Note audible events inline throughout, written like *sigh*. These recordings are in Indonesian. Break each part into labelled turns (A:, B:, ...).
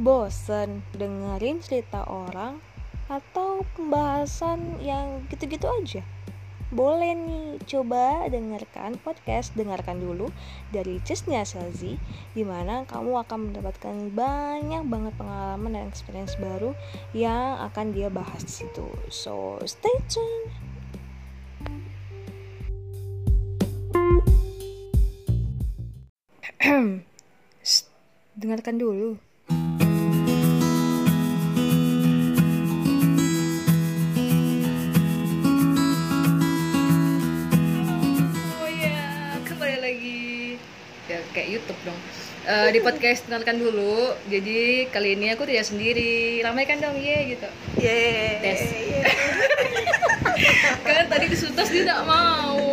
A: Bosen dengerin cerita orang atau pembahasan yang gitu-gitu aja? Boleh nih, coba dengarkan podcast Dengarkan dulu dari Cisnya Selzi Di mana kamu akan mendapatkan banyak banget pengalaman dan experience baru yang akan dia bahas di situ. So, stay tuned. *clears throat* Dengarkan dulu.
B: YouTube dong. Eh, di podcast dengarkan dulu. Jadi kali ini aku tidak sendiri. Ramaikan dong, ye gitu.
A: Yeay.
B: Tes. *laughs* Kan tadi disuntas dia tidak mau. *laughs*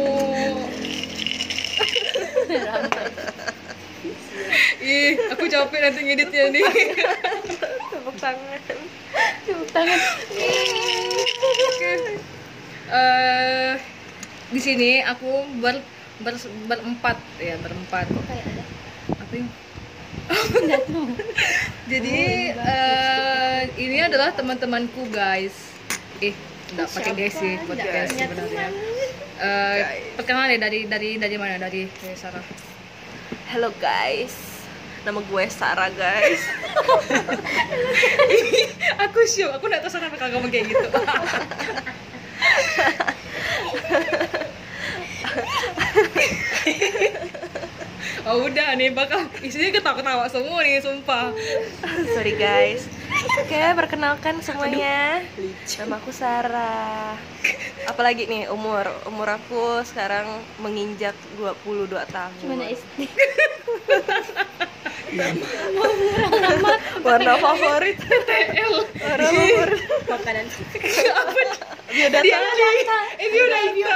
B: Ih, aku capek nanti ngeditnya nih.
A: Tepuk tangan.
B: Tepuk tangan. Oke. Eh, di sini aku ber, ber berempat ya berempat.
A: Kayak ada.
B: Yang? *laughs* Jadi eh, ini adalah teman-temanku guys. Eh, enggak pakai guys sih podcast sebenarnya. Eh, perkenalan deh dari dari dari mana? Dari dari Sarah.
A: Hello guys. Nama gue Sarah guys. *laughs*
B: aku syok, aku nggak tahu Sarah bakal ngomong kayak gitu. *laughs* oh udah nih bakal isinya ketawa-ketawa semua nih sumpah.
A: Sorry guys. Oke, perkenalkan semuanya. Nama aku Sarah. Apalagi nih umur umur aku sekarang menginjak 22 tahun.
C: Gimana SD?
A: Warna favorit.
B: TL.
A: Warna favorit.
C: Makanan.
A: Biodata.
B: Dia ada. Eh biodata.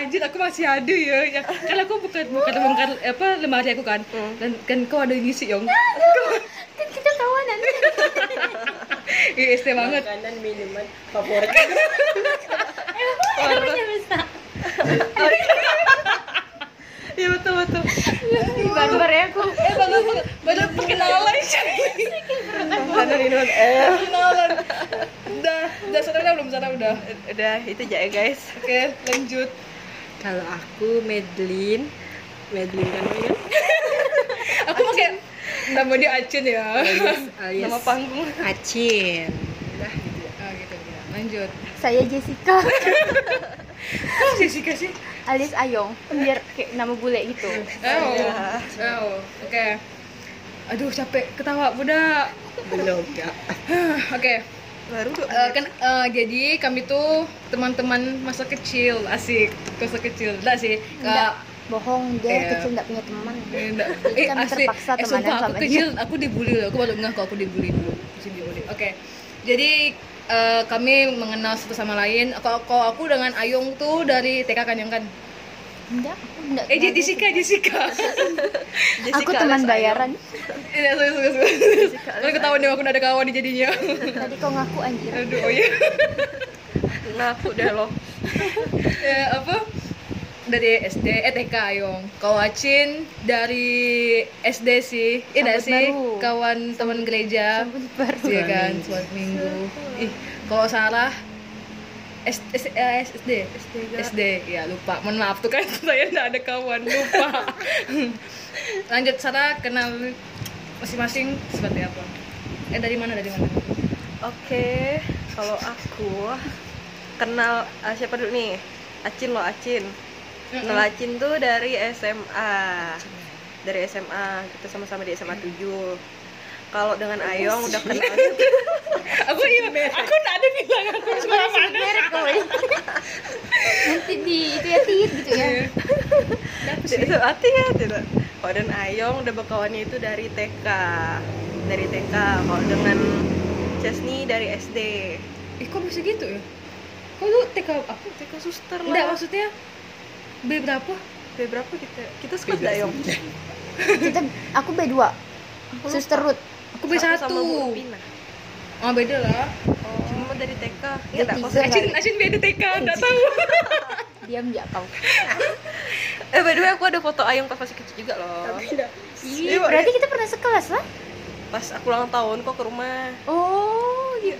B: Anjir aku masih ada ya. ya. Kan aku bukan bukan bongkar apa lemari aku kan. Dan kan kau ada ngisi yang.
C: Kan kita kawanan.
B: Iya, ST banget.
C: Makanan minuman favorit. Bisa bisa.
A: Iya betul betul.
C: Barbar ya aku.
B: Eh baru baru perkenalan sih.
A: Eh.
B: Perkenalan. Udah, udah belum sana udah.
A: Udah itu aja ya guys.
B: Oke, lanjut.
D: Kalau aku Medlin, Medlin kan ya? *laughs*
B: Aku pakai nama dia Acun ya.
D: alias, *laughs* alias
A: Nama panggung.
D: Acin. Udah gitu.
B: Ah gitu gitu. Lanjut.
C: Saya Jessica *laughs*
B: Kok Jessica sih?
C: alias Ayong. Biar kayak nama bule gitu.
B: Oh. Oh. Oke. Aduh capek ketawa budak.
D: Belum ya. *sighs*
B: Oke.
A: Baru dua.
B: Eh, kan eh, jadi kami tuh teman-teman masa kecil asik masa kecil enggak sih
C: Enggak. Bohong dia
B: Iya.
C: kecil enggak punya teman.
B: Eh, enggak. Eh,
C: Kami
B: asli.
C: terpaksa
B: eh, sumpah, aku
C: sama dia.
B: kecil, aku dibully loh. Aku baru ngeh kalau aku dibully dulu. Masih dibully. Oke. Jadi eh, kami mengenal satu sama lain. Kalau kalau aku dengan Ayung tuh dari TK kan yang kan.
C: Enggak, aku enggak.
B: Eh,
C: kenal
B: Jessica, Jessica. *laughs*
A: Jessica
C: Aku teman bayaran.
B: Iya, sorry, sorry, sorry. Kalau ketahuan deh aku ada kawan nih jadinya.
C: Tadi kau ngaku anjir.
B: Aduh, oh iya. *laughs*
A: Ngaku deh lo.
B: Eh, *laughs* apa? Dari SD, eh TK Ayong. Kau Acin dari SD sih. Eh, sih? Kawan teman gereja.
C: Sambut baru.
B: Iya kan, suatu minggu. Ih, kalau Sarah S, S, eh, SD,
A: SD
B: SD, ya lupa. Mohon maaf tuh kan *laughs* saya nggak ada kawan, lupa. *laughs* Lanjut Sarah kenal masing-masing seperti apa? Eh dari mana dari mana?
A: Oke, kalau aku kenal ah, siapa dulu nih? Acin lo Acin. Kenal Acin tuh dari SMA. Dari SMA, kita sama-sama di SMA 7. Kalau dengan Ayong udah kenal *laughs*
B: Aku iya, aku nggak ada bilang aku sekolah mana.
C: Nanti di itu ya tit gitu ya. *laughs*
A: itu hati ya tidak. Kalau dan Ayong udah berkawannya itu dari TK. Dari TK. Kalau dengan Chesney dari SD.
B: Ih kok bisa gitu ya? Kok lu TK apa?
A: TK suster
B: Enggak
A: lah.
B: maksudnya B berapa?
A: B berapa kita? Kita sekelas Ayong.
C: Kita aku B2. Suster Ruth.
B: Aku B1.
A: sama.
B: Oh beda lah.
A: Cuma dari TK. Ya, enggak, kok
B: Acin. Acin beda TK, nggak tahu. *laughs*
C: Diam ya kau. *laughs*
A: Eh by the way aku ada foto Ayong pas masih kecil juga loh.
C: Ih, berarti kita pernah sekelas lah.
E: pas aku ulang tahun kok ke rumah
C: Oh, gitu.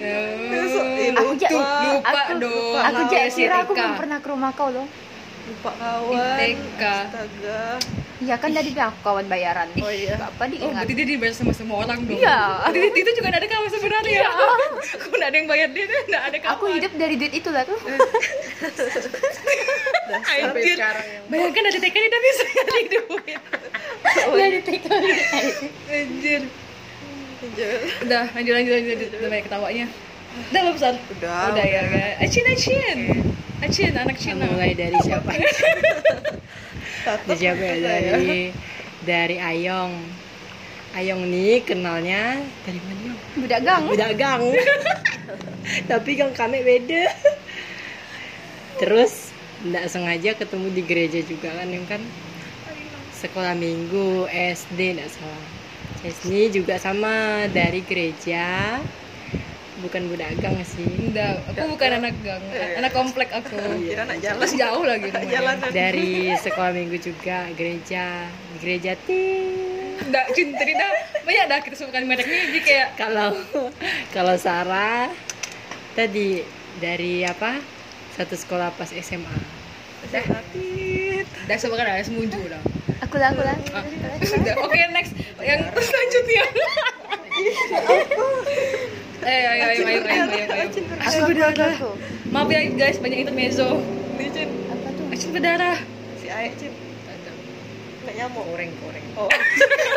C: Aku ja-
B: lupa
C: aku,
B: dong.
C: Aku ja, kira aku belum pernah ke rumah kau loh.
E: lupa kawan
B: ITK.
E: astaga
C: Iya kan dari pihak kawan bayaran.
E: Oh, iya.
C: Gak apa
B: Oh,
C: diingat.
B: berarti dia dibayar sama semua orang dong.
C: Iya.
B: Berarti itu juga nggak ada kawan sebenarnya. Iya. *laughs* Nggak ada yang bayar dia, nggak ada kawan.
C: Aku hidup dari duit itu lah *laughs* tuh. *laughs*
B: Anjir. Bayangkan dari TK dia bisa nyari duit.
C: Dari TK.
B: Anjir.
E: Anjir.
B: Udah, lanjut lanjut lanjut. Udah banyak ketawanya. Udah belum besar?
E: Udah,
B: Udah ya, guys. Acin, Acin. Acin, anak Cina.
D: mulai dari siapa Siapa *laughs* ya? dari dari Ayong. Ayong nih kenalnya dari mana?
C: Budak gang.
D: Budak gang. *laughs* Tapi gang kami beda. Terus tidak sengaja ketemu di gereja juga kan yang kan? Sekolah minggu SD tidak salah. Cesni juga sama dari gereja bukan budak gang sih
B: Enggak, aku bukan anak gang, anak komplek aku.
E: kira nak jalan
B: Terus jauh lagi
E: jalanan
D: dari sekolah minggu juga gereja gereja tim
B: Enggak, Cin, tadi dah banyak dah kita sebutkan mereknya jadi kayak
D: kalau kalau Sarah tadi dari apa satu sekolah pas SMA
E: Tit.
B: dah sebutkan ada semuju dah.
C: Aku lah, aku lah.
B: Ah, Udah, Oke, next. Yang selanjutnya. Eh, ayo, ayo, ayo, ayo, ayo,
C: aku, aku.
B: Maaf ya guys, banyak intermezzo.
E: Nih, Cin.
C: Apa tuh?
B: Acin berdarah.
E: si Aek Cin nggak nyamuk
D: koreng koreng
E: oh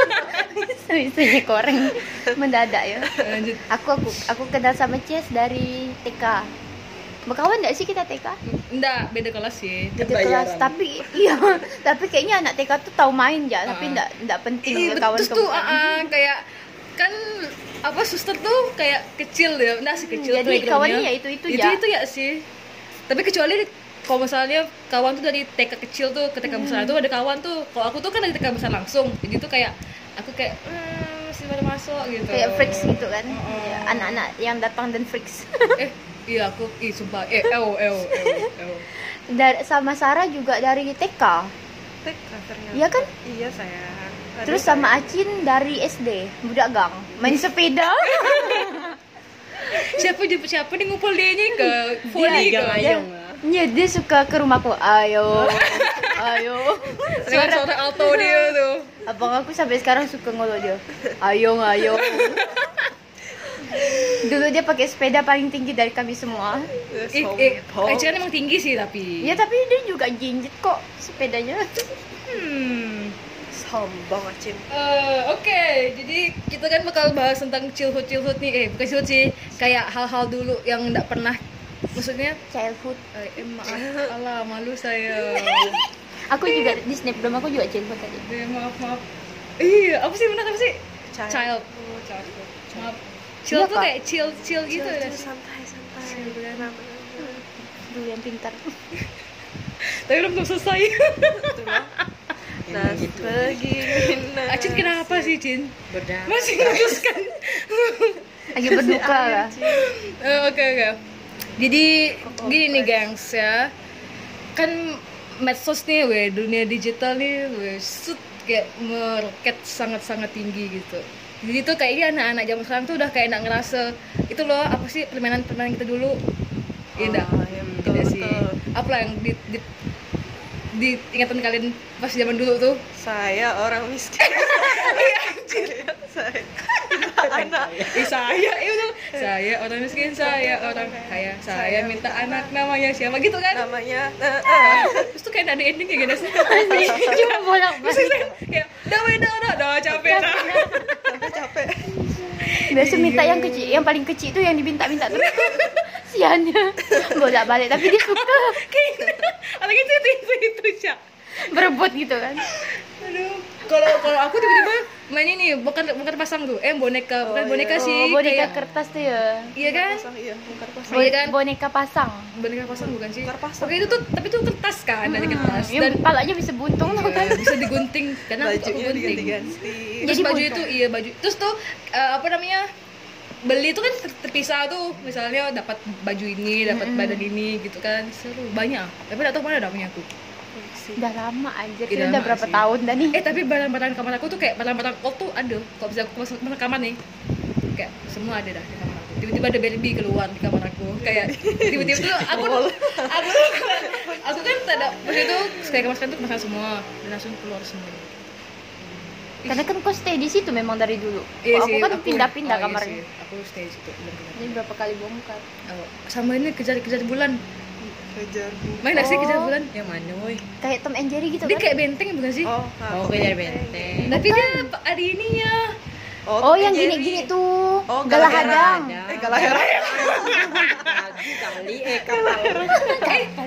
E: *laughs*
C: Bisa koreng mendadak ya.
B: Lanjut.
C: Aku aku aku kenal sama Cies dari TK. Berkawan enggak sih kita TK?
B: Enggak, beda kelas sih.
C: Beda kelas, tapi iya, tapi kayaknya anak TK tuh tahu main ya, tapi
B: Ah.
C: enggak enggak penting
B: Ih,
C: ke kawan
B: terus tuh ah, kayak kan apa suster tuh kayak kecil ya, enggak sih kecil
C: Hmm, jadi kawannya ya itu-itu
B: itu
C: ya.
B: itu ya sih. Tapi kecuali kalau misalnya kawan tuh dari TK kecil tuh ke TK besar
C: Hmm.
B: tuh ada kawan tuh. Kalau aku tuh kan dari TK besar langsung, jadi tuh kayak aku kayak hmm, masih baru masuk gitu.
C: Kayak freaks gitu kan.
B: Oh.
C: Ya, Anak-anak yang datang dan freaks. *laughs*
B: eh iya aku ih sumpah eh ew ew ew.
C: dari sama Sarah juga dari TK.
E: TK ternyata
C: Iya kan?
E: iya saya
C: Terus sama Acin dari SD, budak gang, main sepeda. *laughs*
B: siapa jemput siapa nih ngumpul dia nih ke
C: Dia-
B: ke
D: Ayong
C: Iya, dia suka ke rumahku. Ayo, *laughs* ayo. Suara
B: suara alto dia *laughs* tuh
C: abang aku sampai sekarang suka ngolok dia. Ayo, ayo. Dulu dia pakai sepeda paling tinggi dari kami semua.
B: eh, eh, kan emang tinggi sih tapi
C: Ya tapi dia juga jinjit kok sepedanya.
B: hmm
E: sombong Acin
B: Eh, Oke, jadi kita kan bakal bahas tentang childhood childhood nih, eh bukan childhood sih, kayak hal-hal dulu yang nggak pernah, maksudnya,
C: Childhood.
B: eh, eh, maaf, alah malu saya, *laughs*
C: Aku juga di snapgram aku juga childhood tadi.
B: eh, maaf maaf, iya apa sih? Benar apa sih?
E: Child.
B: Child, oh, childhood, maaf, chill
C: Iya,
B: tuh
C: Kak.
B: kayak chill chill gitu ya,
E: santai santai benar
C: Dulu yang pintar. *laughs*
B: tapi belum belum selesai. *laughs*
E: Nah,
D: Emang gitu
E: begini
B: Acin kenapa sih Cin?
D: beda
B: Masih meneruskan.
C: Lagi *laughs* berduka lah.
B: Eh, Oke oke. Jadi gini nih gengs ya, kan medsos nih, we dunia digital nih, we set kayak meroket sangat-sangat tinggi gitu. Jadi tuh kayaknya anak-anak zaman sekarang tuh udah kayak nggak ngerasa itu loh apa sih permainan-permainan kita dulu. Iya enggak?
E: Ah, iya, betul,
B: Tidak sih.
E: betul.
B: Apa lah yang di, di, di ingatan kalian pas zaman dulu tuh?
E: saya orang miskin *laughs* saya anak
B: Eh, saya, iya betul. Saya orang miskin, saya orang kaya, saya minta anak namanya siapa gitu kan?
E: namanya eh, eh.
B: Terus tuh kayak ada ending kayak gitu *laughs* sih.
C: Cuma bolak
B: Terus
C: balik.
B: kayak udah weh, udah capek dah.
E: sampai capek
C: Biasa minta yang kecil, yang paling kecil itu yang diminta-minta terus. *laughs* Siannya bolak balik tapi dia suka
B: Kayak itu itu Cak.
C: berebut gitu kan.
B: Aduh. Kalau kalau aku tiba-tiba main ini bukan bukan pasang tuh, eh boneka, bukan
E: Oh,
B: boneka
E: iya.
B: sih.
C: Oh, boneka
B: kayak-
C: kertas tuh ya.
B: Iya kan?
E: pasang iya pasang
C: Bo-
B: Iya kan?
C: Boneka pasang.
B: Boneka pasang bukan sih?
E: Bongkar pasang.
B: Oke itu tuh tapi itu kertas kan dari kertas
C: Hmm, yang
B: dan
C: palanya bisa buntung tuh kan.
B: Iya, bisa digunting karena aku, aku
E: bajunya
B: gunting.
E: diganti-ganti
B: Terus
C: Jadi
B: baju
C: buntung.
B: itu iya baju. Terus tuh eh, apa namanya? Beli itu kan ter- terpisah tuh. Misalnya dapat baju ini, dapat badan ini gitu kan. Seru banyak. Tapi enggak tahu mana ada punya aku.
C: Udah lama anjir,
B: Udah
C: udah berapa
B: sih.
C: tahun dah nih?
B: eh tapi barang-barang kamar aku tuh kayak barang-barang old tuh ada kalau bisa aku masuk masuk kamar nih kayak semua ada dah di kamar aku tiba-tiba ada Barbie keluar di kamar aku kayak tiba-tiba tuh *laughs* aku aku *laughs* aku kan tak ada waktu itu sekali kamar tuh kemasan semua dan langsung keluar semua
C: Karena kan kau stay di situ memang dari dulu.
B: Iya
C: Kok aku
B: sih,
C: kan pindah-pindah
B: oh, iya
C: kamarnya.
B: sih, aku stay di situ.
C: Jadi berapa kali bongkar?
B: Oh, sama ini kejar-kejar bulan
A: kejar
B: main gak sih kejar
C: Oh.
B: bulan
D: Yang mana woi?
C: Kayak Tom and Jerry gitu
B: dia
C: kan?
B: kayak benteng bukan sih
A: oh
D: Oh, kejar
A: benteng.
B: tapi dia ada ininya
C: Oh,
A: Tom
C: yang gini-gini tuh.
A: Oh,
C: Galah
A: Galahera.
C: hadang.
A: eh galahera
D: Lagi kali eh kapal.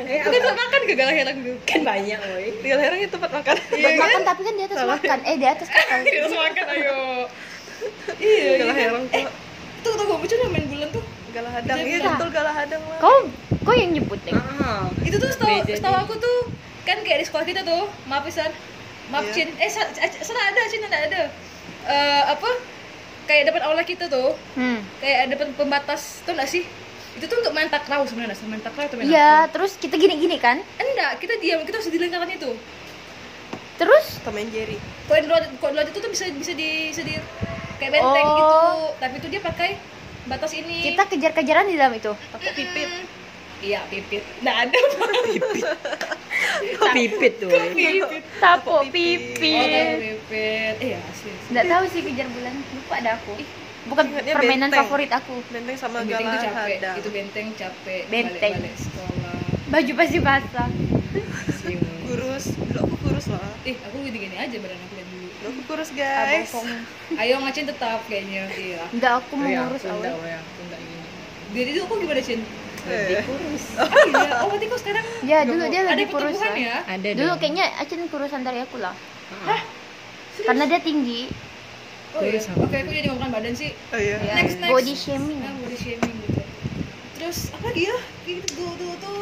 B: eh bukan tempat makan ke galah herang tuh
D: Kan banyak woi.
A: galahera itu tempat makan
C: Buat makan tapi kan di atas makan. Eh, di atas kapal.
B: kita *laughs* harus makan ayo iya
A: galahera tuh
B: tuh tuh gue lucu main bulan tuh
A: galah hadang iya betul galah hadang lah
C: Kau kau yang nyebut deh.
D: Ah.
B: itu tuh setahu setahu
D: nih.
B: aku tuh kan kayak di sekolah kita tuh maaf Isan maaf
A: Iya.
B: Cin eh sa- sa- salah ada Cin ada ada Eh, apa kayak depan aula kita tuh
C: Hmm.
B: kayak ada pen- pembatas tuh nggak sih itu tuh untuk main takraw sebenarnya main takraw atau main
C: Iya, terus kita gini-gini kan?
B: apa? enggak kita diam kita harus di lingkaran itu
C: Terus
A: Tom Jerry
B: kalau di luar kalau di luar itu tuh bisa bisa di bisa di kayak benteng
C: Oh.
B: gitu tapi itu dia pakai batas ini
C: kita kejar-kejaran di dalam itu.
A: pakai pipit
B: iya pipit nggak ada
D: Kok pipit tuh woi?
B: pipit
C: Tapo
B: oh
C: pipi.
B: pipit iya sih
C: Nggak tahu sih kejar bulan. Lupa ada aku. Bukan
A: Ingatnya
C: permainan
A: benteng.
C: favorit aku.
A: benteng sama
B: benteng itu capek
A: hadang
B: itu benteng capek
C: Benteng.
B: balik, balik sekolah
C: Baju pasti basah.
A: Kurus kurus lah
B: eh aku gini gini aja badan aku dari dulu
A: aku kurus guys
C: Kong.
B: ayo ngacin tetap kayaknya iya
C: Enggak, aku
D: Oh,
C: mau
D: ya,
C: ngurus
D: aku enggak
C: awal.
D: aku enggak gini.
B: jadi dulu aku gimana cin
A: Eh,
D: Kurus.
B: ah, iya oh berarti kok sekarang *laughs*
C: Ya, dulu dia
B: ada
C: lebih kurus.
B: ya
D: Ada
C: Dulu
D: dong.
C: kayaknya Acin kurusan dari aku lah.
D: Ah.
C: Karena dia tinggi.
B: oh iya
D: Kurus apa?
B: oke aku jadi ngomongin badan sih
A: oh iya
C: Ya,
B: Next, next.
C: body shaming.
B: nah body shaming gitu terus apa lagi ya gitu tuh tuh tuh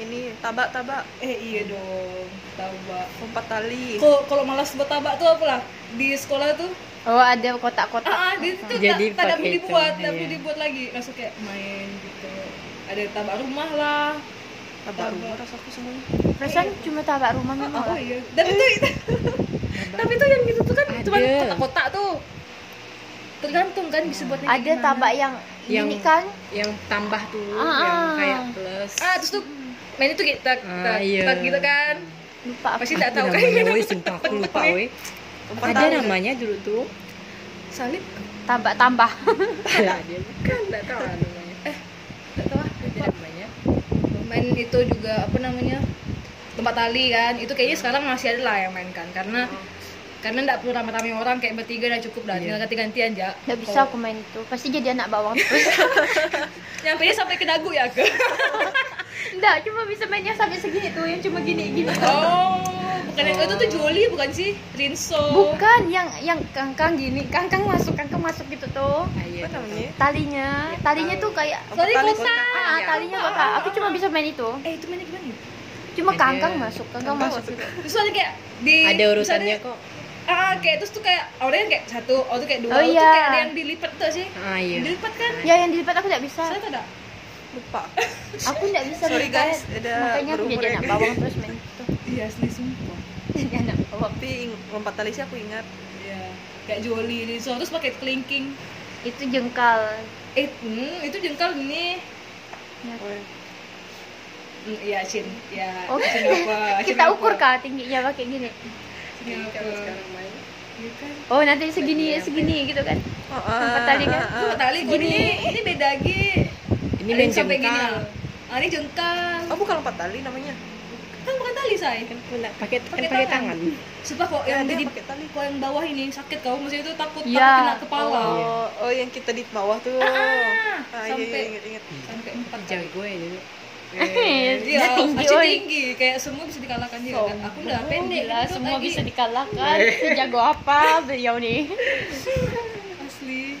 A: ini tabak tabak
B: eh iya dong tabak
A: lompat tali
B: kalau kalau malas buat tabak tuh apa lah di sekolah tuh
C: Oh, ada kotak-kotak.
B: ah di itu
D: Jadi
B: tak boleh dibuat tak
D: iya.
B: dibuat lagi langsung kayak main gitu ada tabak rumah lah
A: tabak
B: Tabak.
A: rumah rasaku semuanya
C: Perasaan cuma tabak rumah memang
B: oh
C: lah.
B: iya dan itu *laughs* *laughs* tapi tuh yang gitu tuh kan cuma kotak-kotak tuh tergantung kan bisa kayak
C: Ada
B: gimana.
C: tabak yang,
D: Yang-
C: ini kan?
D: Yang tambah tuh,
C: Ah.
D: yang kayak plus.
B: ah terus tuh main itu kita
D: Ah, iya.
B: gitu kan
C: Lupa apa.
B: pasti tak tahu kan
D: namanya woi, sumpah aku lupa woi. Ada namanya dulu tuh.
B: salib
C: tambah.
D: Dia bukan, enggak tahu lah namanya.
B: nggak tahu ah
D: Ada
B: lupa.
D: namanya.
B: main itu juga apa namanya tempat tali kan itu kayaknya sekarang masih ada lah yang main kan karena karena nggak perlu rame-rame orang kayak bertiga udah cukup dah tinggal ganti-gantian aja
C: Nggak bisa aku main itu. Pasti jadi anak bawang terus. *laughs*
B: nyampe sampai ke dagu ya ke *laughs*
C: Enggak, cuma bisa main yang sampai segini tuh, yang cuma gini-gini.
B: oh bukan yang itu tuh Joli bukan sih Rinso
C: Bukan yang yang kangkang gini, kangkang masuk, kangkang masuk gitu tuh.
D: Ah, iya,
A: apa namanya
C: Talinya, talinya tuh kayak
B: Tali
A: Tali
B: kotak.
C: ah, talinya kotak. Aku cuma bisa main itu.
B: eh itu mainnya gimana ya?
C: Cuma kangkang masuk, kangkang
A: Kangkang
C: masuk.
A: masuk.
B: terus ada kayak di
D: Ada urusannya kok.
B: ah kayak terus tuh kayak orangnya kayak satu oh tuh kayak dua
C: Oh,
B: tuh
C: iya.
B: kayak ada yang dilipat tuh sih
D: Ah iya.
B: dilipat kan
C: Ya yang dilipat aku nggak bisa.
B: saya ada
A: lupa
C: Aku nggak bisa
A: Sorry, guys, ada
C: Makanya aku jadi anak
A: ya.
C: bawang terus main itu.
B: iya asli sumpah
C: Jadi anak bawang.
A: tapi lompat tali sih aku ingat
B: Iya, kayak Joli Rinso terus pakai kelingking
C: Itu jengkal.
B: Eh, hmm, itu jengkal ini. Hmm, Iya, Cin. Ya,
C: Oh,
B: Cin apa? *laughs* Cin
C: Kita
B: apa?
C: ukur kah tingginya pakai gini.
B: Cin apa? Iya kan?
C: Oh nanti segini segini gitu kan?
A: oh,
C: Lompat tali kan?
B: Itu
A: ah.
B: tali
C: Gini.
B: ini ini beda lagi.
D: Ini
B: Ada
D: main
B: yang sampai gini
D: jengkal.
B: loh. Ah, ini jengkal.
A: oh bukan lompat tali namanya
B: Kan bukan tali, say.
D: Kan pakai kan
B: Pakai
D: pakai
B: tangan.
D: tangan.
B: Sumpah kok
A: ya
B: yang
A: dia
B: di
A: pakai tali
B: kok yang bawah ini sakit kau maksudnya itu takut
C: Iya.
B: takut kena kepala.
A: oh oh yang kita di bawah tuh
B: Ah,
A: ah iya,
B: sampai
A: iya ingat ingat
B: sampai empat kali.
D: Jago ya dulu.
C: Dia
B: Iya,
C: tinggi,
B: masih tinggi, kayak semua bisa dikalahkan juga kan. Aku udah pendek
C: Gila,
B: gendut
C: semua
B: lagi.
C: bisa dikalahkan. Sejago apa beliau nih? *laughs*
B: asli.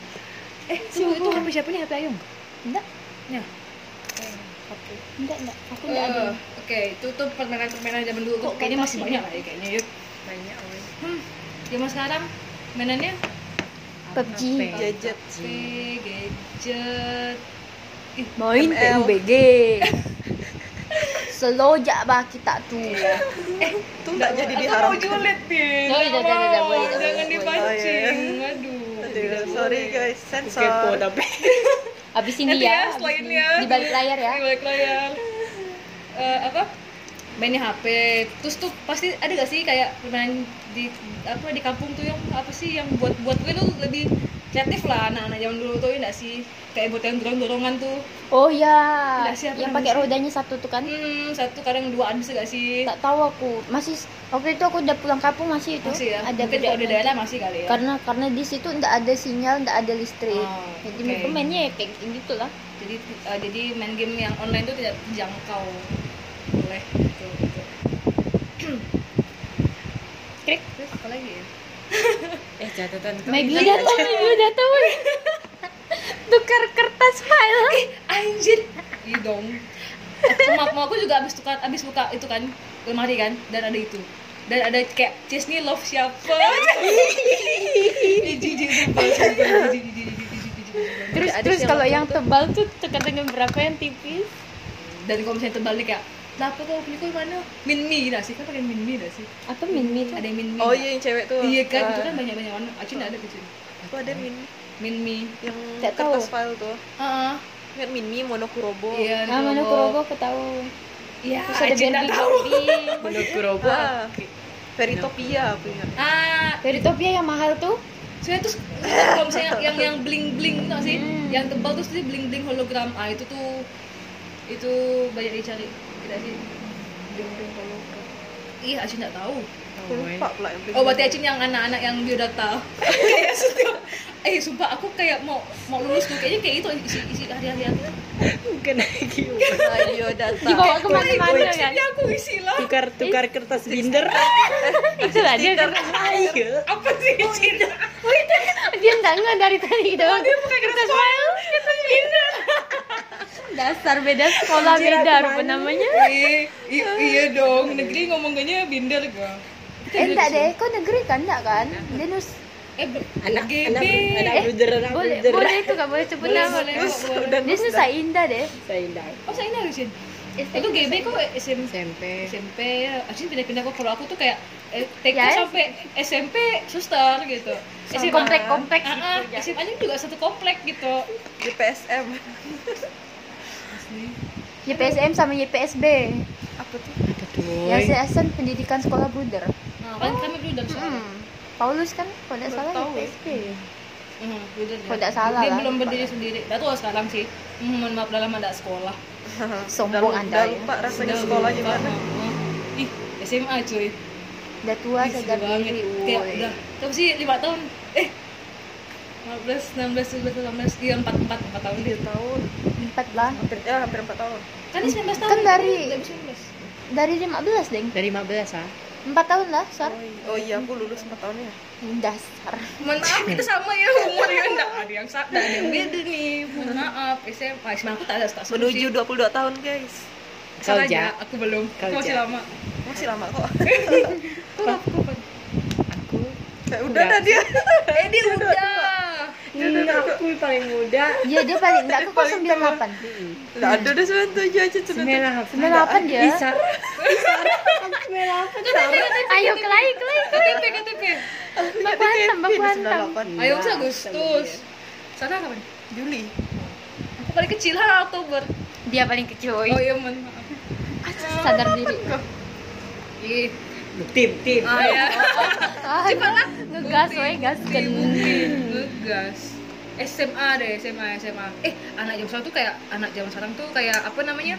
B: Eh, tunggu itu HP siapa nih HP Ayung?
C: Enggak,
B: Ya.
C: enggak, enggak. Aku enggak ada.
B: Eh, Oke, itu tuh permainan-permainan zaman dulu tuh
C: Kok
B: kayaknya masih
C: sih?
B: banyak lah ya kayaknya yuk.
D: Banyak woi.
B: Hmm, zaman sekarang mainannya
C: PUBG.
A: Gadget.
B: Gadget.
C: Main. PUBG. slow *laughs* jak bah kita tuh.
A: Tuh nggak jadi
B: Aku mau julid nih.
C: Oh, iya, iya, iya, iya, boleh, boleh,
B: Jangan
C: boleh.
B: dipancing.
A: Oh,
B: Aduh.
A: Aduh, sorry guys,
D: kepo
A: sensor.
D: tapi *laughs*
C: Habis ini
B: Nanti
C: ya,
B: ya, selain ya.
C: di balik layar ya.
B: Di balik layar. Eh, apa? Mainnya HP. Terus tuh pasti ada gak sih kayak permainan di apa di kampung tuh yang apa sih yang buat buat gue tuh lebih kreatif lah anak-anak zaman dulu tuh ya nggak sih kayak buat yang dorong-dorongan tuh
C: Oh ya, yang pakai rodanya satu tuh kan?
B: hmm satu kadang dua ada gak sih
C: Tak tahu aku. Masih waktu itu aku udah pulang kampung masih itu.
B: masih ya
C: Ada
B: mungkin kalau di daerah masih kali ya
C: Karena karena di situ ndak ada sinyal, ndak ada listrik.
B: Oh,
C: Jadi
B: oke.
C: mereka mainnya ya kayak gitu lah.
B: jadi eh, jadi main game yang online tuh tidak terjangkau oleh itu gitu.
C: Krik.
B: Apa lagi ya *laughs*
D: eh catatan
C: Maggie
D: hilang
C: udah tahu,
D: aja.
C: Maggie udah tahu. Tukar kertas file.
B: anjir iya dong aku, mau, aku juga abis tukar abis buka itu kan lemari kan dan ada itu dan ada kayak Cisni love siapa.
C: Terus terus kalau
D: yang
C: tebal tuh tukar dengan berapa yang tipis?
B: dan kalau misalnya terbalik kayak kenapa kau punya kau mana? Min mi dah sih. Kan pakai min mi dah sih.
C: Apa min min?
B: ada yang min mi.
A: Oh iya yang cewek tuh.
B: iya kan
A: Ah,
B: itu kan banyak banyak warna acun ada kecil
A: Aku ada min.
B: Min mi.
A: Yang
C: Tak tahu.
A: kertas file tuh.
B: ah
A: Ingat min mi monokurobo.
B: iya
C: Ah, mana Kurobo aku tahu.
B: iya
C: Terus ada
B: acun
C: Barbie
B: tahu.
C: Barbie.
D: menurut Kurobo
A: Ah, Veritopia aku ingat.
B: ah.
C: Veritopia yang mahal tuh.
B: Soalnya terus kalau misalnya yang yang bling bling tau sih,
C: Hmm.
B: yang tebal terus dia bling bling hologram, ah itu tuh itu banyak dicari, tidak sih? Ih, Acin nggak tahu.
A: Aku lupa pula
B: Oh, berarti Acin yang anak-anak yang biodata. *laughs* kayak setiap, eh sumpah aku kayak mau mau lulus tuh kayaknya kayak itu isi isi hari-hari aku.
D: bukan lagi
A: Ayo data.
C: Dibawa ke mana-mana kan?
B: Ya aku isi lah.
D: tukar tukar kertas binder *laughs*
C: Itu lah dia kan.
D: ayo
B: Apa sih Acin?
C: Dia nggak nggak dari tadi doang. Dia pakai kertas file, kertas binder. Dasar beda sekolah beda rupa namanya.
B: I- iya dong, negeri ngomongnya binder gua.
C: Eh enggak deh, kau negeri kan enggak kan? Dia nus
B: Eh,
D: anak
B: GB.
D: anak anak
C: Eh,
D: bruder anak
C: boleh
D: bruder
C: boleh itu nggak boleh sebut
B: Boleh,
C: nama.
B: boleh,
A: Nus,
B: boleh.
A: udah
C: Dia
A: nus
C: Nusa
A: dah.
C: Indah deh.
D: saya indah
B: Oh, saya ini Acin. Itu GB kok SM,
D: SMP
B: SMP ya. Acin pindah-pindah kok kalau aku tuh kayak eh, TK
C: Ya,
B: sampai SMP suster gitu.
C: Si komplek-komplek
B: Ah, ah,
C: gitu.
B: SMA nya juga satu komplek gitu.
A: Di PSM.
C: YPSM sama YPSB.
A: Apa tuh?
D: tuh
C: Yang Yayasan Pendidikan Sekolah Bruder.
B: Nah, kan kami dari sana.
C: Hmm. Paulus kan kalau nggak salah
A: tahu.
C: YPSB.
B: Hmm, dulu
C: Kalau nggak salah
B: Dia
C: lah.
B: belum berdiri sendiri. Nggak tahu sekarang sih. Hmm, mohon maaf dalam ada sekolah. *laughs*
C: Sombong Anda ya.
A: lupa rasanya
B: Udah
A: sekolah
B: lupa.
A: gimana.
B: Ah. Ih, SMA cuy.
C: Udah tua sadar diri.
B: Kayak udah, tapi sih 5 tahun. Eh, 15, 16, 17, 18, iya 4, 4, 4 tahun dia.
A: tahun.
C: Empat lah.
A: Hampir ya hampir 4 tahun.
B: Kan ini 19 tahun.
C: Kan dari-
B: Udah 19.
C: Dari 15 deng.
D: dari 15 ah
C: Empat tahun lah, Sar.
A: Oh, iya. oh iya aku lulus 4 tahun ya.
C: Dasar.
B: Mohon maaf kita sama ya umur ya enggak ada yang sama, ada yang beda nih. Mohon maaf, SMA. SMA aku tak ada tak
A: Menuju
B: sih.
A: 22 tahun, guys.
D: Kau,
B: aja,
D: Ja.
B: aku belum.
D: Kau,
B: Aku masih
D: Ja.
B: lama.
A: Masih lama kok. *laughs*
B: Kau kapan?
D: aku
A: Kayak udah dah dia.
B: Eh dia udah.
D: aku paling muda
C: Iya dia paling *laughs* enggak aku kok 98.
A: Enggak ada udah 97 aja tuh.
D: sembilan
C: 98 dia.
D: bisa bisa aku sembilan
C: Ayo kelai kelai.
B: KTP KTP.
C: Mbak Kuantam, Mbak Kuantam.
A: 98
B: Ayo usah Agustus. Sana kapan?
A: Juli.
B: Aku paling kecil ha Oktober.
C: Dia paling kecil.
B: Oh iya mohon maaf.
C: Sadar diri.
B: Ih,
D: tim tim
B: ah *laughs* ya.
C: Ah, ngegas woi, gaskan.
B: Ngegas. SMA deh, SMA, SMA. Eh, anak zaman sekarang tuh kayak anak zaman sekarang tuh kayak apa namanya?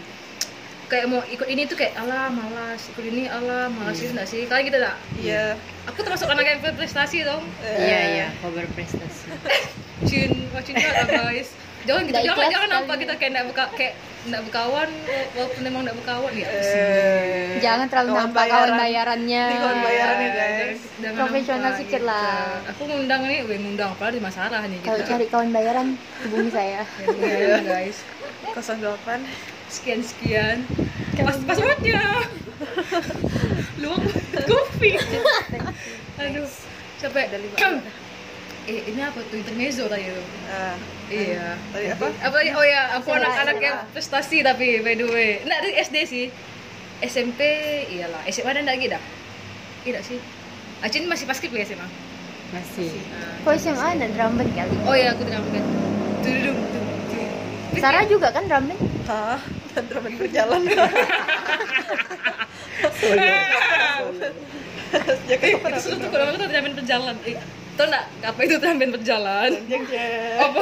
B: Kayak mau ikut ini tuh kayak alah malas, ikut ini alah malas itu enggak sih? Kalian gitu enggak?
A: Iya.
B: Aku termasuk anak yang berprestasi dong.
D: iya iya kau berprestasi
B: Cin, *laughs* wah cin lah guys. Jangan gitu,
C: Nggak
B: jangan jangan nampak
C: sekali.
B: kita kayak enggak buka kayak enggak berkawan walaupun emang enggak berkawan ya.
A: Eh,
C: Jangan terlalu
A: kawan
C: nampak kawan
A: bayaran.
C: bayarannya.
A: Ini kawan bayarannya, guys.
B: jangan- jangan
C: Profesional sedikit
B: gitu.
C: lah.
B: Aku ngundang nih, gue ngundang apalagi di masalah nih
C: Kalau
B: kita.
C: cari kawan bayaran hubungi saya. *laughs*
B: Ya, guys.
A: 08
B: Sekian sekian. Pas passwordnya. *laughs* Luang kopi. Aduh, capek.
A: Lima.
B: Eh ini apa tuh intermezzo tadi tuh?
A: Ah,
B: Iya.
A: tadi apa?
B: Apa oh ya, aku anak-anak yang prestasi tapi by the way. Enggak dari SD sih. SMP iyalah SMA ada nggak lagi dah tidak sih Acin masih pas skrip ya SMA
D: Masih.
C: Kok SMA ada drum band kali?
B: oh iya aku drum band tududum.
C: Sarah juga kan drum band?
A: Hah? Dan drama berjalan.
B: Eh, itu seru tuh kalau itu drum band berjalan *laughs* *laughs* eh, tau nggak apa itu drum band berjalan
A: Jeng jeng.
B: apa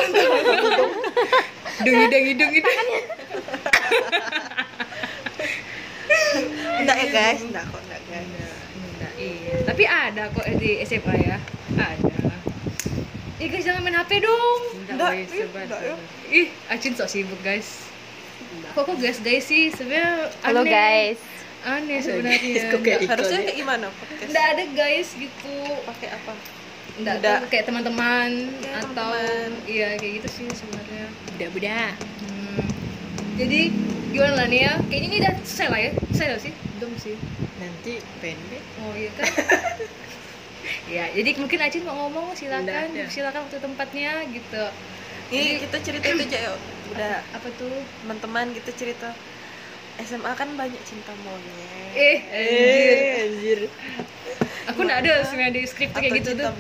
B: dung hidung hidung hidung
A: Enggak ya guys, enggak kok enggak guys.
B: Enggak, iya. Tapi ada kok di SMA ya. Ada. Ih guys jangan main HP dong.
A: Enggak, enggak ya.
B: Ih, Acin sok sibuk guys. Kok kok guys guys sih sebenarnya
C: Halo guys.
B: Aneh sebenarnya.
A: Harusnya
D: ya?
A: kayak gimana podcast?
B: Enggak ada guys gitu.
A: Pakai apa?
B: Enggak
A: Nggak.
B: tahu kayak teman-teman atau
A: teman-teman.
B: iya kayak gitu sih sebenarnya.
D: Budak-budak.
B: Hmm. Jadi gimana lah nih ya? Kayaknya ini udah selesai lah ya. Selesai nggak sih? Belum sih.
D: Nanti pendek.
B: Oh iya kan? *laughs* ya, jadi mungkin Acin mau ngomong silakan,
D: Nggak
B: silakan waktu tempatnya gitu.
A: Nih kita cerita itu aja yuk. *coughs* Udah
B: Apa tuh?
A: teman-teman kita cerita SMA kan banyak cinta monyet.
B: Eh, anjir.
D: anjir.
B: Aku nggak ada sebenarnya di skrip kayak gitu tuh.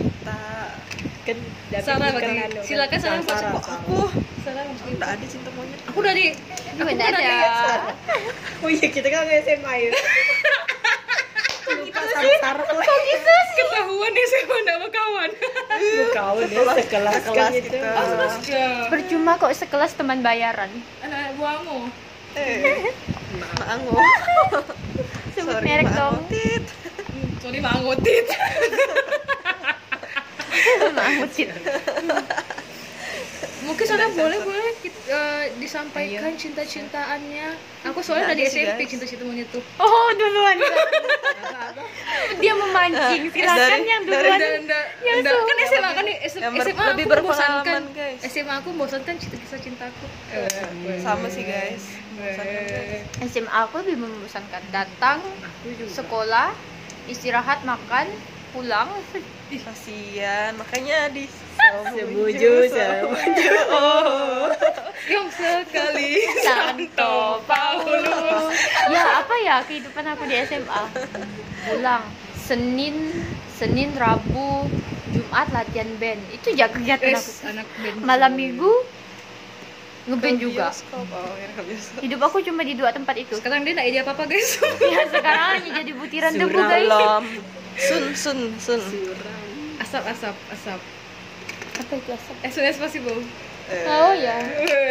B: Sarah berarti. Silakan Sarah,
D: Sarah.
B: Sarah.
A: Aku
B: Sarah masuk itu.
A: enggak ada cinta monyet.
B: Aku dari aku udah
C: ada? *laughs*
D: Oh iya kita kan SMA ya. Lupa Sarah lah.
B: ketahuan deh saya nggak sama kawan.
D: Kau deh sekelas
A: kelas
D: gitu.
A: kita.
B: Oh, ya.
C: Percuma kok sekelas teman bayaran.
B: Anak buahmu.
A: Eh, *laughs* Maango. *laughs*
C: Sebut merek dong.
B: Sorry mangotit. *laughs*
C: Mahmudin.
B: Mungkin sana boleh boleh kita, eh, disampaikan cinta-cintaannya. Aku soalnya dari SMP cinta-cinta monyet tuh.
C: Oh duluan. *laughs* Dia memancing. Silakan
A: Dari-
C: yang duluan. Yang
B: enggak. Kan. SMA kan SMA,
A: lebih berpengalaman, guys.
B: SMA aku membosankan cinta kisah cintaku.
A: Sama sih guys.
B: Eh,
C: SMA aku lebih membosankan. Datang,
D: Aku juga.
C: sekolah, istirahat, makan, pulang. *laughs*
A: Kasian, makanya di
D: Sebuju, sebuju.
A: Oh. *laughs*
B: Yang sekali
C: Santo Paulus. Ya apa ya kehidupan aku di SMA? Pulang Senin, Senin, Rabu, Jumat latihan band. Itu ya kegiatan aku.
B: Es, anak band.
C: Malam Minggu ngeband juga.
A: bioskop. Oh, ya ke bioskop.
C: Hidup aku cuma di dua tempat itu.
B: Sekarang dia enggak ide apa-apa, guys. *laughs*
C: Ya sekarang hanya jadi butiran debu
D: Suram.
C: guys.
A: Belum. Sun, sun, sun.
D: Suram.
B: asap, asap, asap.
C: Apa itu asap?
B: As soon as possible.
A: Eh,
C: Oh ya.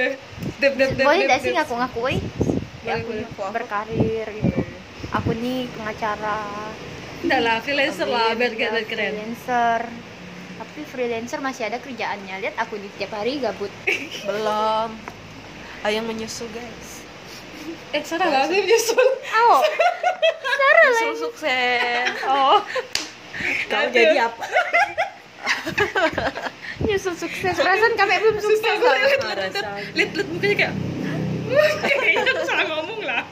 C: *laughs*
B: Dep, dep, dep,
C: Boleh gak sih
B: dep.
C: ngaku-ngaku eh?
B: Boleh,
C: aku
B: boleh.
C: Berkarir gitu. Aku nih pengacara.
B: Enggak lah, freelancer lah, biar
C: Ya,
B: biar keren.
C: Freelancer. Tapi freelancer masih ada kerjaannya. Lihat aku di tiap hari gabut. *laughs*
A: Belum. Ayo menyusul guys.
B: Eh, Sarah nggak sih nyusul? *laughs*
C: Oh, *laughs*
A: Menyusul sukses.
C: oh,
D: Kau jadi apa?
C: nyusul sukses. Perasaan kami belum sukses.
D: Rasa
B: Lihat, lihat mukanya kayak Kayaknya aku salah ngomong lah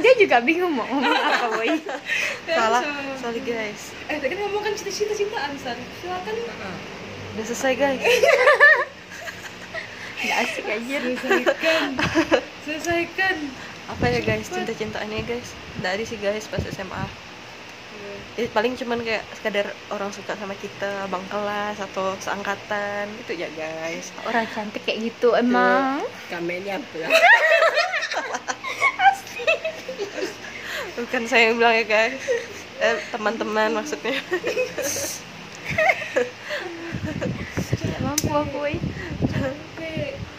C: Dia juga bingung mau ngomong apa, boy.
A: Salah, sorry guys.
B: Eh, tadi kan ngomong kan cinta-cinta cintaan, Sar Silakan
A: Udah selesai guys. *laughs*
C: Gak asik aja.
B: Selesaikan Selesaikan
A: Apa ya guys, cinta-cintaannya guys? Dari sih guys pas SMA. Ya, paling cuman kayak sekadar orang suka sama kita, abang kelas atau seangkatan gitu ya guys.
C: Orang cantik kayak gitu emang.
D: kamennya apa? *laughs*
A: Bukan saya yang bilang ya guys. Eh, teman-teman maksudnya.
C: Gak mampu aku.
B: Tapi,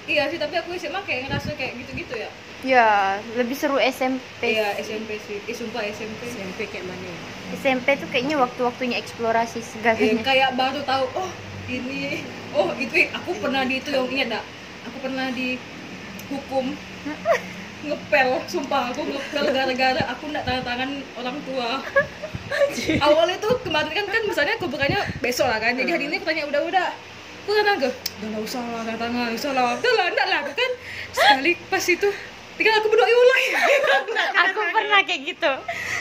B: Iya sih, tapi aku SMA kayak ngerasa kayak gitu-gitu ya
C: Ya, lebih seru SMP.
B: Iya, SMP sih Eh, sumpah SMP
D: SMP kayak mana ya?
C: SMP tuh kayaknya waktu-waktunya eksplorasi
B: Iya,
C: segalanya.
B: kayak baru tahu oh ini oh itu eh, aku pernah di itu yang ingat dak aku pernah dihukum *laughs* ngepel sumpah aku ngepel gara-gara aku nggak tanda tangan orang tua. Awalnya tuh kemarin kan kan misalnya aku bukannya besok lah kan jadi hari ini aku tanya udah udah. Aku tanya ke udah nggak usah lah tanda tangan nggak usah lah. Udah lah enggak lah aku kan sekali pas itu tinggal aku berdoa ya Allah *laughs*
C: aku pernah kayak gitu.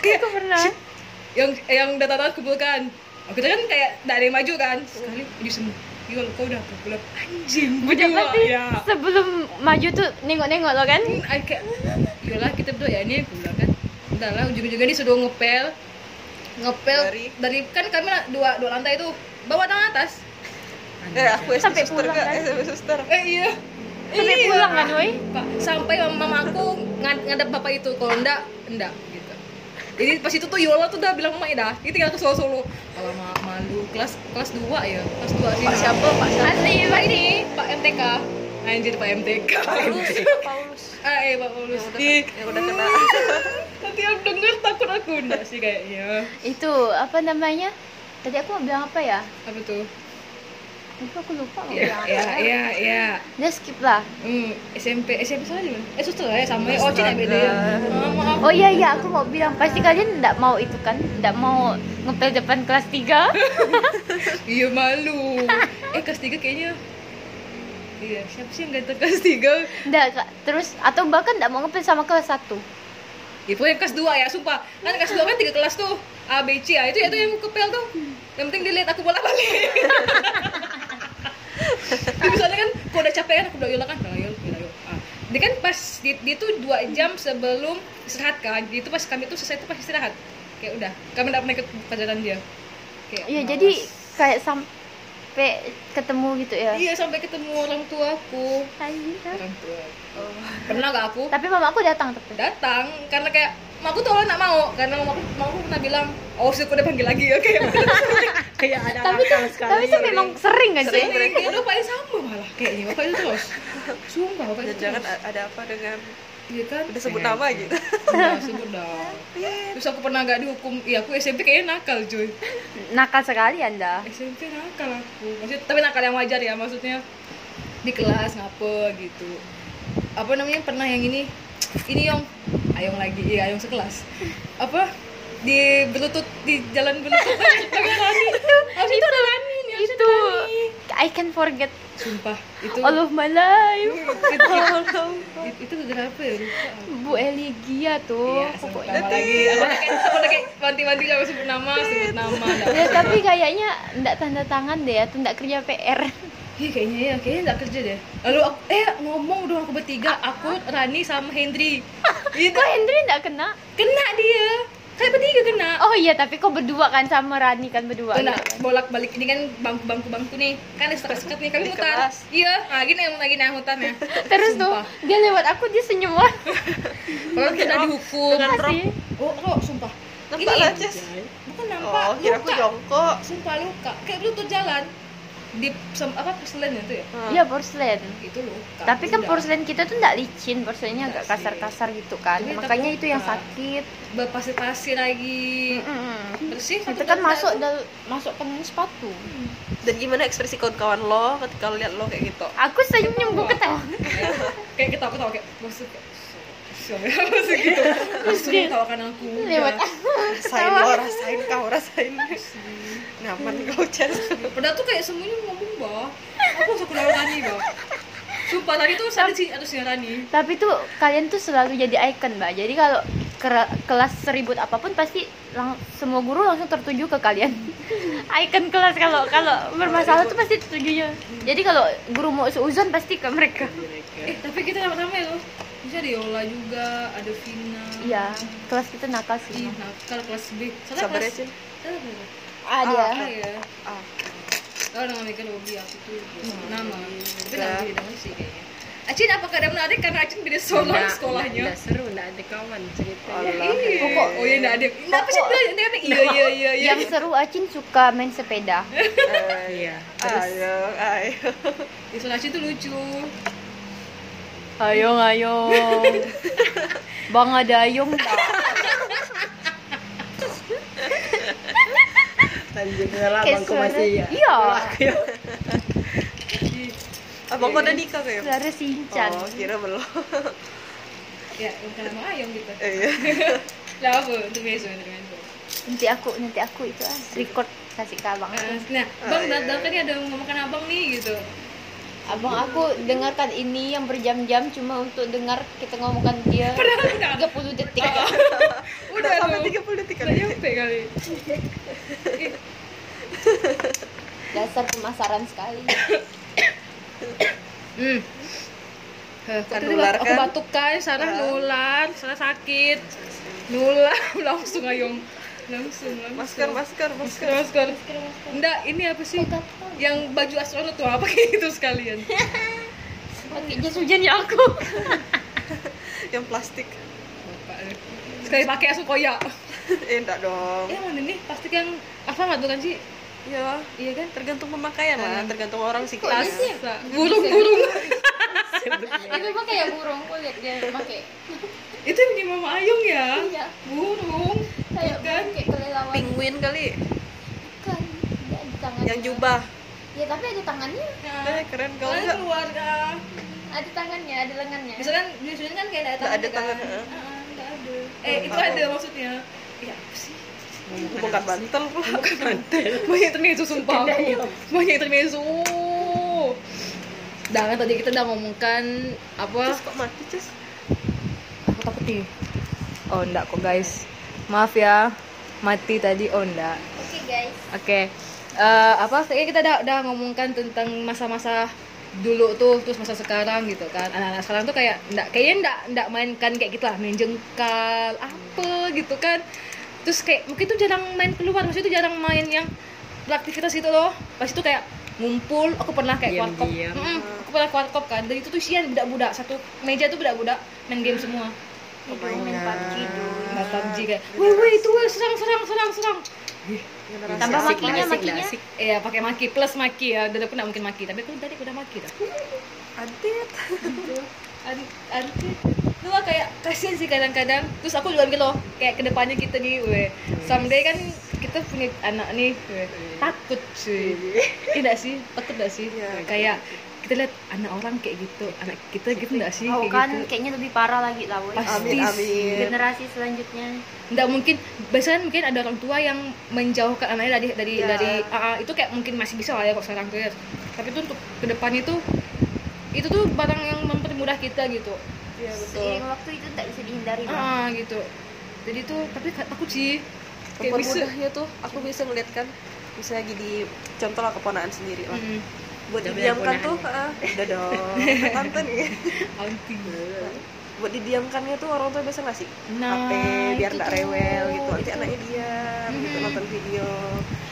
C: Aku pernah.
B: yang yang tanda tangan kumpulkan. Kita kan kayak yang maju kan. Sekali maju semua Yul, kau udah? Bilang, anjing, berdua,
C: pasti
B: ya.
C: sebelum maju tuh nengok-nengok lo kan
B: Hmm, kayak, yolah kita berdua ya ini aku bilang kan Entar lah, ujung-ujungnya dia sudah ngepel Ngepel
A: Dari?
B: dari, kan kami lah dua, dua lantai tuh Bawa tangan atas
A: Eh, aku
C: Sampai
A: suster
C: pulang,
A: gak?
C: kan?
A: SMP suster.
B: Eh iya
C: sampai
B: Iya.
C: pulang kan woi
B: sampai mama aku ngad- ngadep bapak itu kalau enggak enggak jadi pas itu tuh Yola tuh udah bilang sama dah dia tinggal ke Solo Solo kalau ma malu kelas kelas 2 ya kelas 2 sih
A: Pak siapa? Pak siapa?
C: asli
B: Pak ini Pak MTK anjir Pak MTK
A: Paulus. Paulus. *laughs*
B: ah eh Pak Paulus
A: Yang udah, yang udah kena. *laughs*
B: nanti yang denger takut aku enggak sih kayaknya
C: itu apa namanya tadi aku mau bilang apa ya
B: apa tuh
C: itu aku lupa mau
B: ya
C: bilang apa
B: ya ya ya
C: Udah skip lah.
B: Hmm, SMP SMP sana di mana eh suster lah ya sama ya. Oh Cina beda ya maaf.
C: Oh iya iya aku mau bilang. Pasti kalian nggak mau itu kan? Nggak mau ngepel depan kelas 3 *laughs*
B: Iya malu. *laughs* eh kelas 3 kayaknya Iya, siapa sih yang ganteng kelas 3?
C: Nggak Kak. terus atau bahkan nggak mau ngepel sama kelas 1
B: Ya pokoknya kelas 2 ya, sumpah. Kan kelas 2 kan 3 kelas tuh. A, B, C ya Itu ya itu yang kepel tuh. Yang penting dilihat aku bola balik *laughs* misalnya kan, kalau udah capek kan aku bilang Yola kan, Yola, Yola, Yola, Yola. Ah. Dia kan pas, dia, dia tuh 2 jam sebelum istirahat kan Jadi itu pas kami tuh selesai tuh pas istirahat. Kayak udah, kami gak pernah ikut pelajaran dia. Kayak
C: Iya jadi kayak sampai ketemu gitu ya?
B: Iya sampai ketemu orang tua aku
C: Anjir.
B: Orang tua. Pernah gak aku?
C: Tapi mama aku datang tapi
B: datang karena kayak mamaku tuh awalnya nggak mau. Karena mamaku mamaku pernah bilang oh sih aku udah panggil lagi. Ya *laughs* kayak
D: kayak ada
C: tapi tuh
D: sekali
C: tapi tuh memang sering kan sih?
B: Sering kayak bapaknya sama malah kayaknya. Bapak itu terus sumpah bapak itu
A: Jangan
B: terus
A: ada apa dengan
B: iya kan?
A: Udah sebut nama gitu.
B: Udah, sebut dah *laughs* terus aku pernah gak dihukum. Iya aku SMP kayaknya nakal cuy.
C: Nakal sekali anda.
B: SMP nakal aku. Maksud tapi nakal yang wajar ya maksudnya di kelas ngapa gitu. Apa namanya pernah yang ini ini yang ayong lagi iya ayong sekelas. Apa? Di berlutut di jalan berlutut dengan *laughs* Rani. Harus itu Rani
C: itu. I can forget.
B: Sumpah itu
C: all of my life.
B: Itu, *laughs* itu, itu gara apa ya? Lupa.
C: Bu Eligia tuh
B: Iya,
C: pokoknya.
B: lagi. Aku kayak wanti-wanti kalau sebut nama, sebut nama.
C: ya tapi kayaknya ndak tanda tangan deh atau ndak kerja PR
B: Iya kayaknya ya, kayaknya nggak kerja deh. Lalu aku, eh ngomong dong aku bertiga, aku, Rani sama Hendry. *laughs* Itu
C: kok Hendry ndak kena
B: kena dia. Kayak bertiga kena.
C: oh iya tapi kok berdua kan sama Rani kan berdua
B: Kena
C: gitu kan.
B: bolak balik ini kan bangku bangku bangku nih kan ada sekat nih kami mutar
A: kelas.
B: iya nah gini yang lagi naik mutarnya *laughs*
C: terus tuh
B: Sumpah.
C: dia lewat aku dia senyum *laughs*
B: kalau kita dihukum
C: Kasih.
B: oh oh sumpah
A: Nampak Ces.
B: bukan nampak
A: Oh, kira aku jongkok.
B: sumpah luka kayak lutut jalan di sem- apa porselen itu ya?
C: Iya porselen.
B: Itu luka
C: tapi kan
B: Udah.
C: porselen kita tuh ndak licin porselennya
B: Nggak
C: agak kasar-kasar gitu kan.
B: Tetap
C: makanya itu yang sakit.
B: Berpasir-pasir lagi.
C: Mm-mm.
B: bersih
C: itu kan masuk dal masukkan sepatu.
A: Dan gimana ekspresi kawan-kawan lo ketika lihat lo kayak gitu?
C: aku senyum gue ketawa. *laughs*
B: kayak ketawa-ketawa kayak maksud kayak siapa ya maksud gitu terus dia tawakan aku
C: lewat
B: udah.
A: Rasain lo, rasain kau, rasain. Nyaman kau, Ces.
B: padahal tuh kayak semuanya ngomong bah aku usah kenal Rani bah sumpah tadi tuh ada sih ada si Rani
C: tapi tuh kalian tuh selalu jadi icon mbak. Jadi kalau ke- kelas seribut apa pun pasti lang- semua guru langsung tertuju ke kalian. *laughs* Icon kelas kalau kalau bermasalah tuh pasti tertujunya jadi kalau guru mau seuzon pasti ke mereka.
B: Eh tapi kita sama-sama ya loh bisa ada Yola juga ada Vina
C: iya kelas kita nakal
B: Ih,
C: sih
B: nakal kelas B Soalnya
A: Sabar
B: kelas. Sabar, sabar.
C: ada
B: Ah, ya.
A: Ah.
B: Oh, dengan Mega Hobi aku tuh
C: Hmm.
B: nama. Tapi
A: Enggak.
B: nama beda sih kayaknya. Acin apakah ada menarik karena Acin beda solo
D: Nggak-
B: sekolahnya?
D: nggak seru nggak ada kawan ceritanya
A: Alah.
B: Pokok, oh iya enggak ada. Kenapa sih bilang nanti kata iya iya iya iya.
C: yang seru Acin suka main sepeda
A: Eh, *laughs*
D: iya
A: Ayo, ayo.
B: Ya, soal Acin tuh lucu.
C: Ayo ayo bang ada ayung tak Kayak
D: bangku
C: suara-
D: masih ya
C: Iya.
A: Abang kau udah nikah kayak?
C: suara sinchan
A: Oh, kira belum.
B: Ya, bukan nama ayam gitu.
A: Iya.
B: Lah apa? Itu besok, itu besok.
C: nanti aku nanti aku itu ah, record kasih ke abang aku.
B: Nah, Bang,
A: iya.
B: datang kan ada ngomongkan abang nih gitu.
C: Abang aku dengarkan ini yang berjam-jam cuma untuk dengar kita ngomongkan dia 30 detik *laughs*
B: Udah
A: Udah sampai
B: tuh.
A: 30 detik
B: Udah
A: kali.
B: nyampe *laughs* kali.
C: Dasar pemasaran sekali *coughs*
B: Hmm.
A: Kan nular,
B: aku
A: kan?
B: batuk kan, sana nular, sana sakit. Nular *laughs* langsung ayo. Langsung, langsung.
A: masker masker masker
B: masker, masker. Enggak, ini apa sih? Yang baju astronot tuh apa kayak itu sekalian.
C: pakai jas hujan ya aku *laughs*
A: yang plastik
B: Sekali pakai langsung koyak.
A: eh enggak dong
B: Eh, mana nih? Plastik yang apa nggak tuh kan sih?
A: ya
B: Iya kan?
A: tergantung pemakaian lah tergantung orang sih
C: sih?
B: Burung-burung. *laughs*
C: ya memang kayak burung aku lihat dia pakai
B: itu yang punya Mama Ayung ya?
C: iya
B: Burung.
C: Kayak
B: Bukan.
C: pakai kelelawar
A: penguin kali
C: kan ada tangannya
A: yang jubah
C: ya tapi ada tangannya
A: eh keren kalau enggak
B: keluarga.
C: ada tangannya ada lengannya
B: Biasanya kan biasanya kan kayak ada
A: Nggak ada
B: kan?
A: tangan. Heeh,
B: nggak ada. Eh, itu ada maksudnya. Ya, apa sih?
A: bukan bantal pula *laughs*
B: Banyak intermezzo sumpah aku. Banyak intermezzo. Dah kan tadi kita udah ngomongkan apa?
A: Cus kok mati cus
B: Aku takut nih. Oh, enggak kok, guys. Maaf ya. Mati tadi. Oh, enggak.
C: oke guys
B: Oke. Eh, apa kayaknya kita udah, udah ngomongkan tentang masa-masa dulu tuh terus masa sekarang gitu kan anak-anak sekarang tuh kayak enggak kayaknya enggak enggak mainkan kayak gitu lah main jengkal apa gitu kan terus kayak mungkin tuh jarang main keluar maksudnya tuh jarang main yang beraktivitas gitu loh pas itu kayak ngumpul aku pernah kayak warkop
D: Diam-diam.
B: Mm-mm, aku pernah warkop kan dan itu tuh sian budak-budak satu meja tuh budak-budak main game semua
C: Hidung main PUBG dulu
B: nggak PUBG kayak woi woi itu woi serang serang serang serang.
C: Tambah makinya makinya.
B: Iya pakai maki plus maki. Ya, udah aku nggak mungkin maki, tapi aku tadi udah maki dah.
A: adit.
B: Anti, lu lah kayak kasihan sih kadang-kadang. Terus aku juga mikir loh, kayak ke depannya kita nih, weh, someday kan kita punya anak nih, weh, takut sih, tidak sih, takut gak sih?
A: Iya,
B: kayak kita lihat anak orang kayak gitu, anak kita gitu nggak sih?
C: oh
B: kayak
C: kan
B: gitu.
C: kayaknya lebih parah lagi lah woy.
B: Pasti
A: amin amin.
C: generasi selanjutnya.
B: Nggak mungkin biasanya mungkin ada orang tua yang menjauhkan anaknya dari dari
A: Iya.
B: dari ah, itu kayak mungkin masih bisa lah ya kok sekarang tuh ya. Tapi itu untuk ke depannya tuh itu tuh barang yang mempermudah kita gitu.
A: Iya betul.
C: Seiring waktu itu tak bisa dihindari
B: ah gitu. Jadi tuh tapi takut sih. Kayak bisa.
A: Mempermudahnya tuh aku bisa ngeliat kan misalnya gini contoh lah keponaan sendiri lah.
B: Mm,
A: buat didiamkan tuh ah, udah dong *laughs* tante nih.
B: Anti
A: buat didiamkannya tuh orang tua biasa ngasih
B: Nah,
A: HP biar nggak rewel gitu. Nanti anaknya diam gitu nonton video.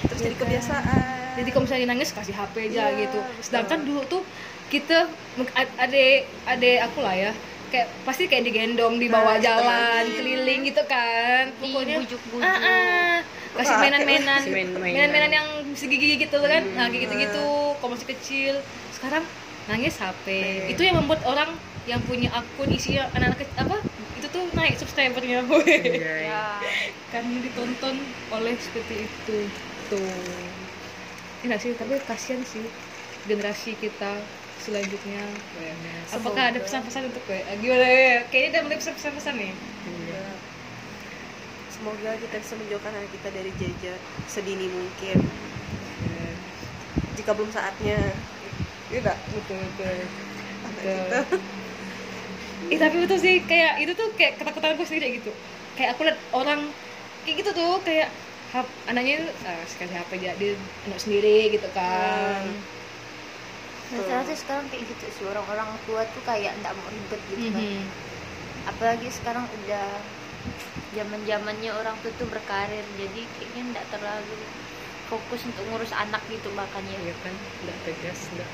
A: Terus
B: Iya
A: jadi
B: kan?
A: kebiasaan.
B: Jadi kalau misalnya nangis kasih HP aja
A: Iya,
B: gitu.
A: betul.
B: sedangkan dulu tuh kita mung- ad- ade ade aku lah ya kayak pasti kayak digendong dibawa
A: Nah,
B: jalan
A: ditenangin.
B: keliling gitu kan. Pokoknya
C: dibujuk-bujuk
B: ah, ah. kasih mainan-mainan. Mainan-mainan yang segigi gitu kan. Nah kayak gitu-gitu kalau masih kecil sekarang nangis HP
A: Eh.
B: itu yang membuat orang yang punya akun isinya anak-anak kecil apa itu tuh naik subscribernya weh
C: ya
B: karena ditonton oleh seperti itu. Tuh enggak sih? Tapi kasihan sih generasi kita selanjutnya. Apakah ada pesan-pesan untuk gue gimana ya kayaknya udah mulai pesan-pesan nih.
A: Ya. semoga kita bisa menjauhkan anak kita dari jajah sedini mungkin jika belum saatnya tidak
B: betul betul Betul. Ih tapi betul sih kayak itu tuh kayak ketakutan gue sendiri gitu. Kayak aku liat orang kayak gitu tuh kayak hap, anaknya itu ah, sekali HP aja dia anak sendiri gitu kan.
C: rata-rata sekarang kayak gitu sih orang-orang tua tuh kayak nggak mau ribet gitu kan
B: Mhm.
C: apalagi sekarang udah zaman zamannya orang tuh tuh berkarir jadi kayaknya nggak terlalu fokus untuk ngurus anak gitu makanya
D: Iya kan nggak tegas nggak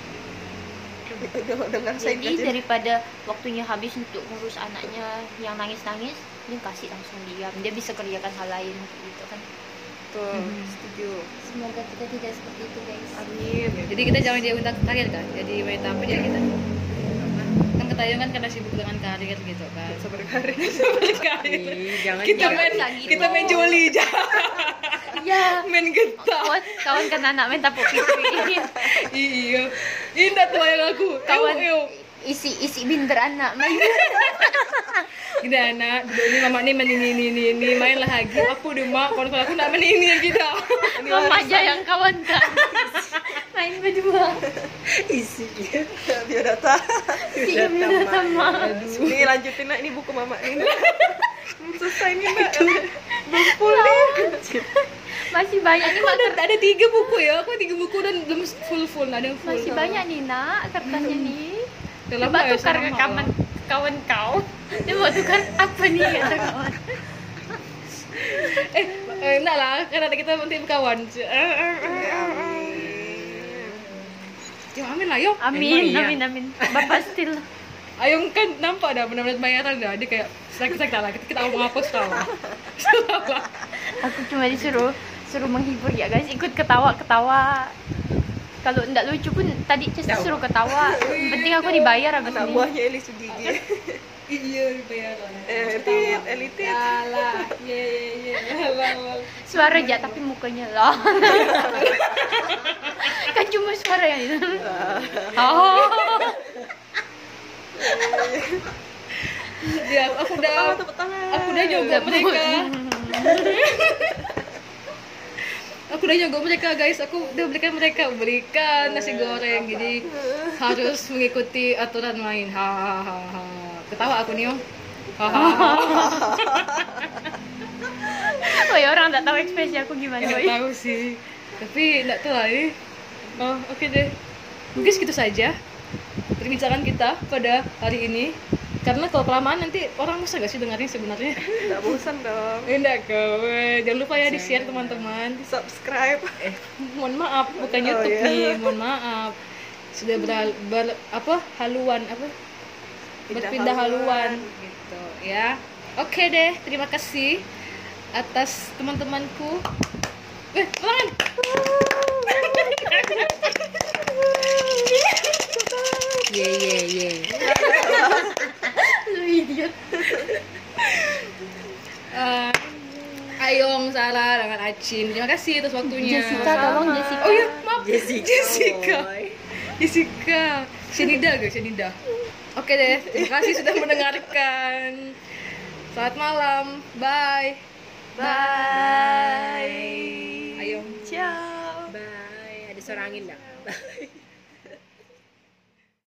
C: jadi
A: aja
C: daripada waktunya habis untuk ngurus anaknya yang nangis-nangis dia kasih langsung diam dia bisa kerjakan hal lain gitu kan
A: tuh
B: Mhm.
A: setuju
C: semoga kita tidak seperti itu guys
A: amin
B: Jadi kita jangan jadi wanita karir kan. Jadi wanita apa jadi kita? Kan ketahuan kan karena sibuk dengan karir gitu kan.
A: seberkarir
D: Ih, jangan
B: Kita
D: jangan.
B: main
C: Nggak gitu.
B: kita main joli jangan *laughs*
C: ya
B: main getah.
C: kawan kawan kan anak main tapuk pipi
B: iya. Indah tuh yang aku.
C: Kawan. Isi isi binder anak main. *laughs*
B: Gini anak, ini mama nih main ini ini ini, ini. main lah lagi. Aku di mak, kalau aku nak main ini kita.
C: mama aja yang kawan kan main berdua.
D: Isinya
A: biodata
C: binder sama
A: ini lanjutin nak ini buku mama ini. *laughs* Hmm, selesai nih mbak belum full nih
C: Masih banyak nih
B: ada,
C: Mak.
B: ada tiga buku ya, aku tiga buku dan belum full full, ada yang full.
C: Masih banyak nih nak kertasnya nih. Coba
B: ya
C: tukar ke kawan kawan kau. Dia mau tukar apa nih *laughs* kata kawan?
B: Eh, eh, enggak lah, karena kita nanti kawan. Ya amin lah, yuk.
C: Amin,
D: iya?
C: amin, amin. Bapak still. *laughs*
B: Ayong kan nampak dah benar-benar bayaran dah. Dia kayak sakit-sakit lah. Kita, kita apa salah. Salah.
C: Aku cuma disuruh suruh menghibur ya guys, ikut ketawa-ketawa. Kalau enggak lucu pun tadi just suruh ketawa. *laughs* Yang penting aku dibayar abis
A: anak
C: ini.
A: buahnya Eli Sugigi *laughs*
B: Iya, bayaran.
A: elitit elitit
B: Salah. Ye ye ye. Lah, lah.
C: Suara aja tapi mukanya lah. *laughs* kan cuma suara yang itu. Oh.
B: Ya, aku udah aku udah nyogok mereka. Aku udah nyogok mereka guys. Aku udah belikan mereka belikan nasi goreng. Jadi *laughs* harus mengikuti aturan main. Hahaha. Ketawa aku nih. *laughs*
C: Oh ya orang enggak tahu ekspresi aku gimana.
B: Nggak tahu sih. Tapi nggak tahu lah ya. Oh, oke deh. Mungkin segitu saja perbincangan kita pada hari ini. Karena kalau kelamaan nanti orang bisa gak sih dengarnya sebenarnya?
A: nggak bosan dong
B: Enggak kau. Jangan lupa ya di-share teman-teman.
A: di subscribe
B: Eh, mohon maaf, bukan
A: Oh,
B: YouTube
A: iya.
B: nih. Mohon maaf. Sudah ber, ber- apa? Haluan apa?
A: Pindah
B: Berpindah haluan.
A: haluan.
B: gitu ya. Oke deh, terima kasih atas teman-temanku. Eh, ulangan.
D: Ye ye ye.
C: Lu idiot.
B: Ayong, Sarah, dengan Acin. Terima kasih atas waktunya.
C: Jessica tolong Jessica.
B: Oh iya, maaf.
D: Jessica,
B: Jessica. Jessica. Syenida guys, Syenida. Oke deh, terima kasih sudah mendengarkan. Selamat malam. Bye.
A: bye
B: Ayong.
A: Ciao
D: Bye. Ada suara angin enggak? Bye.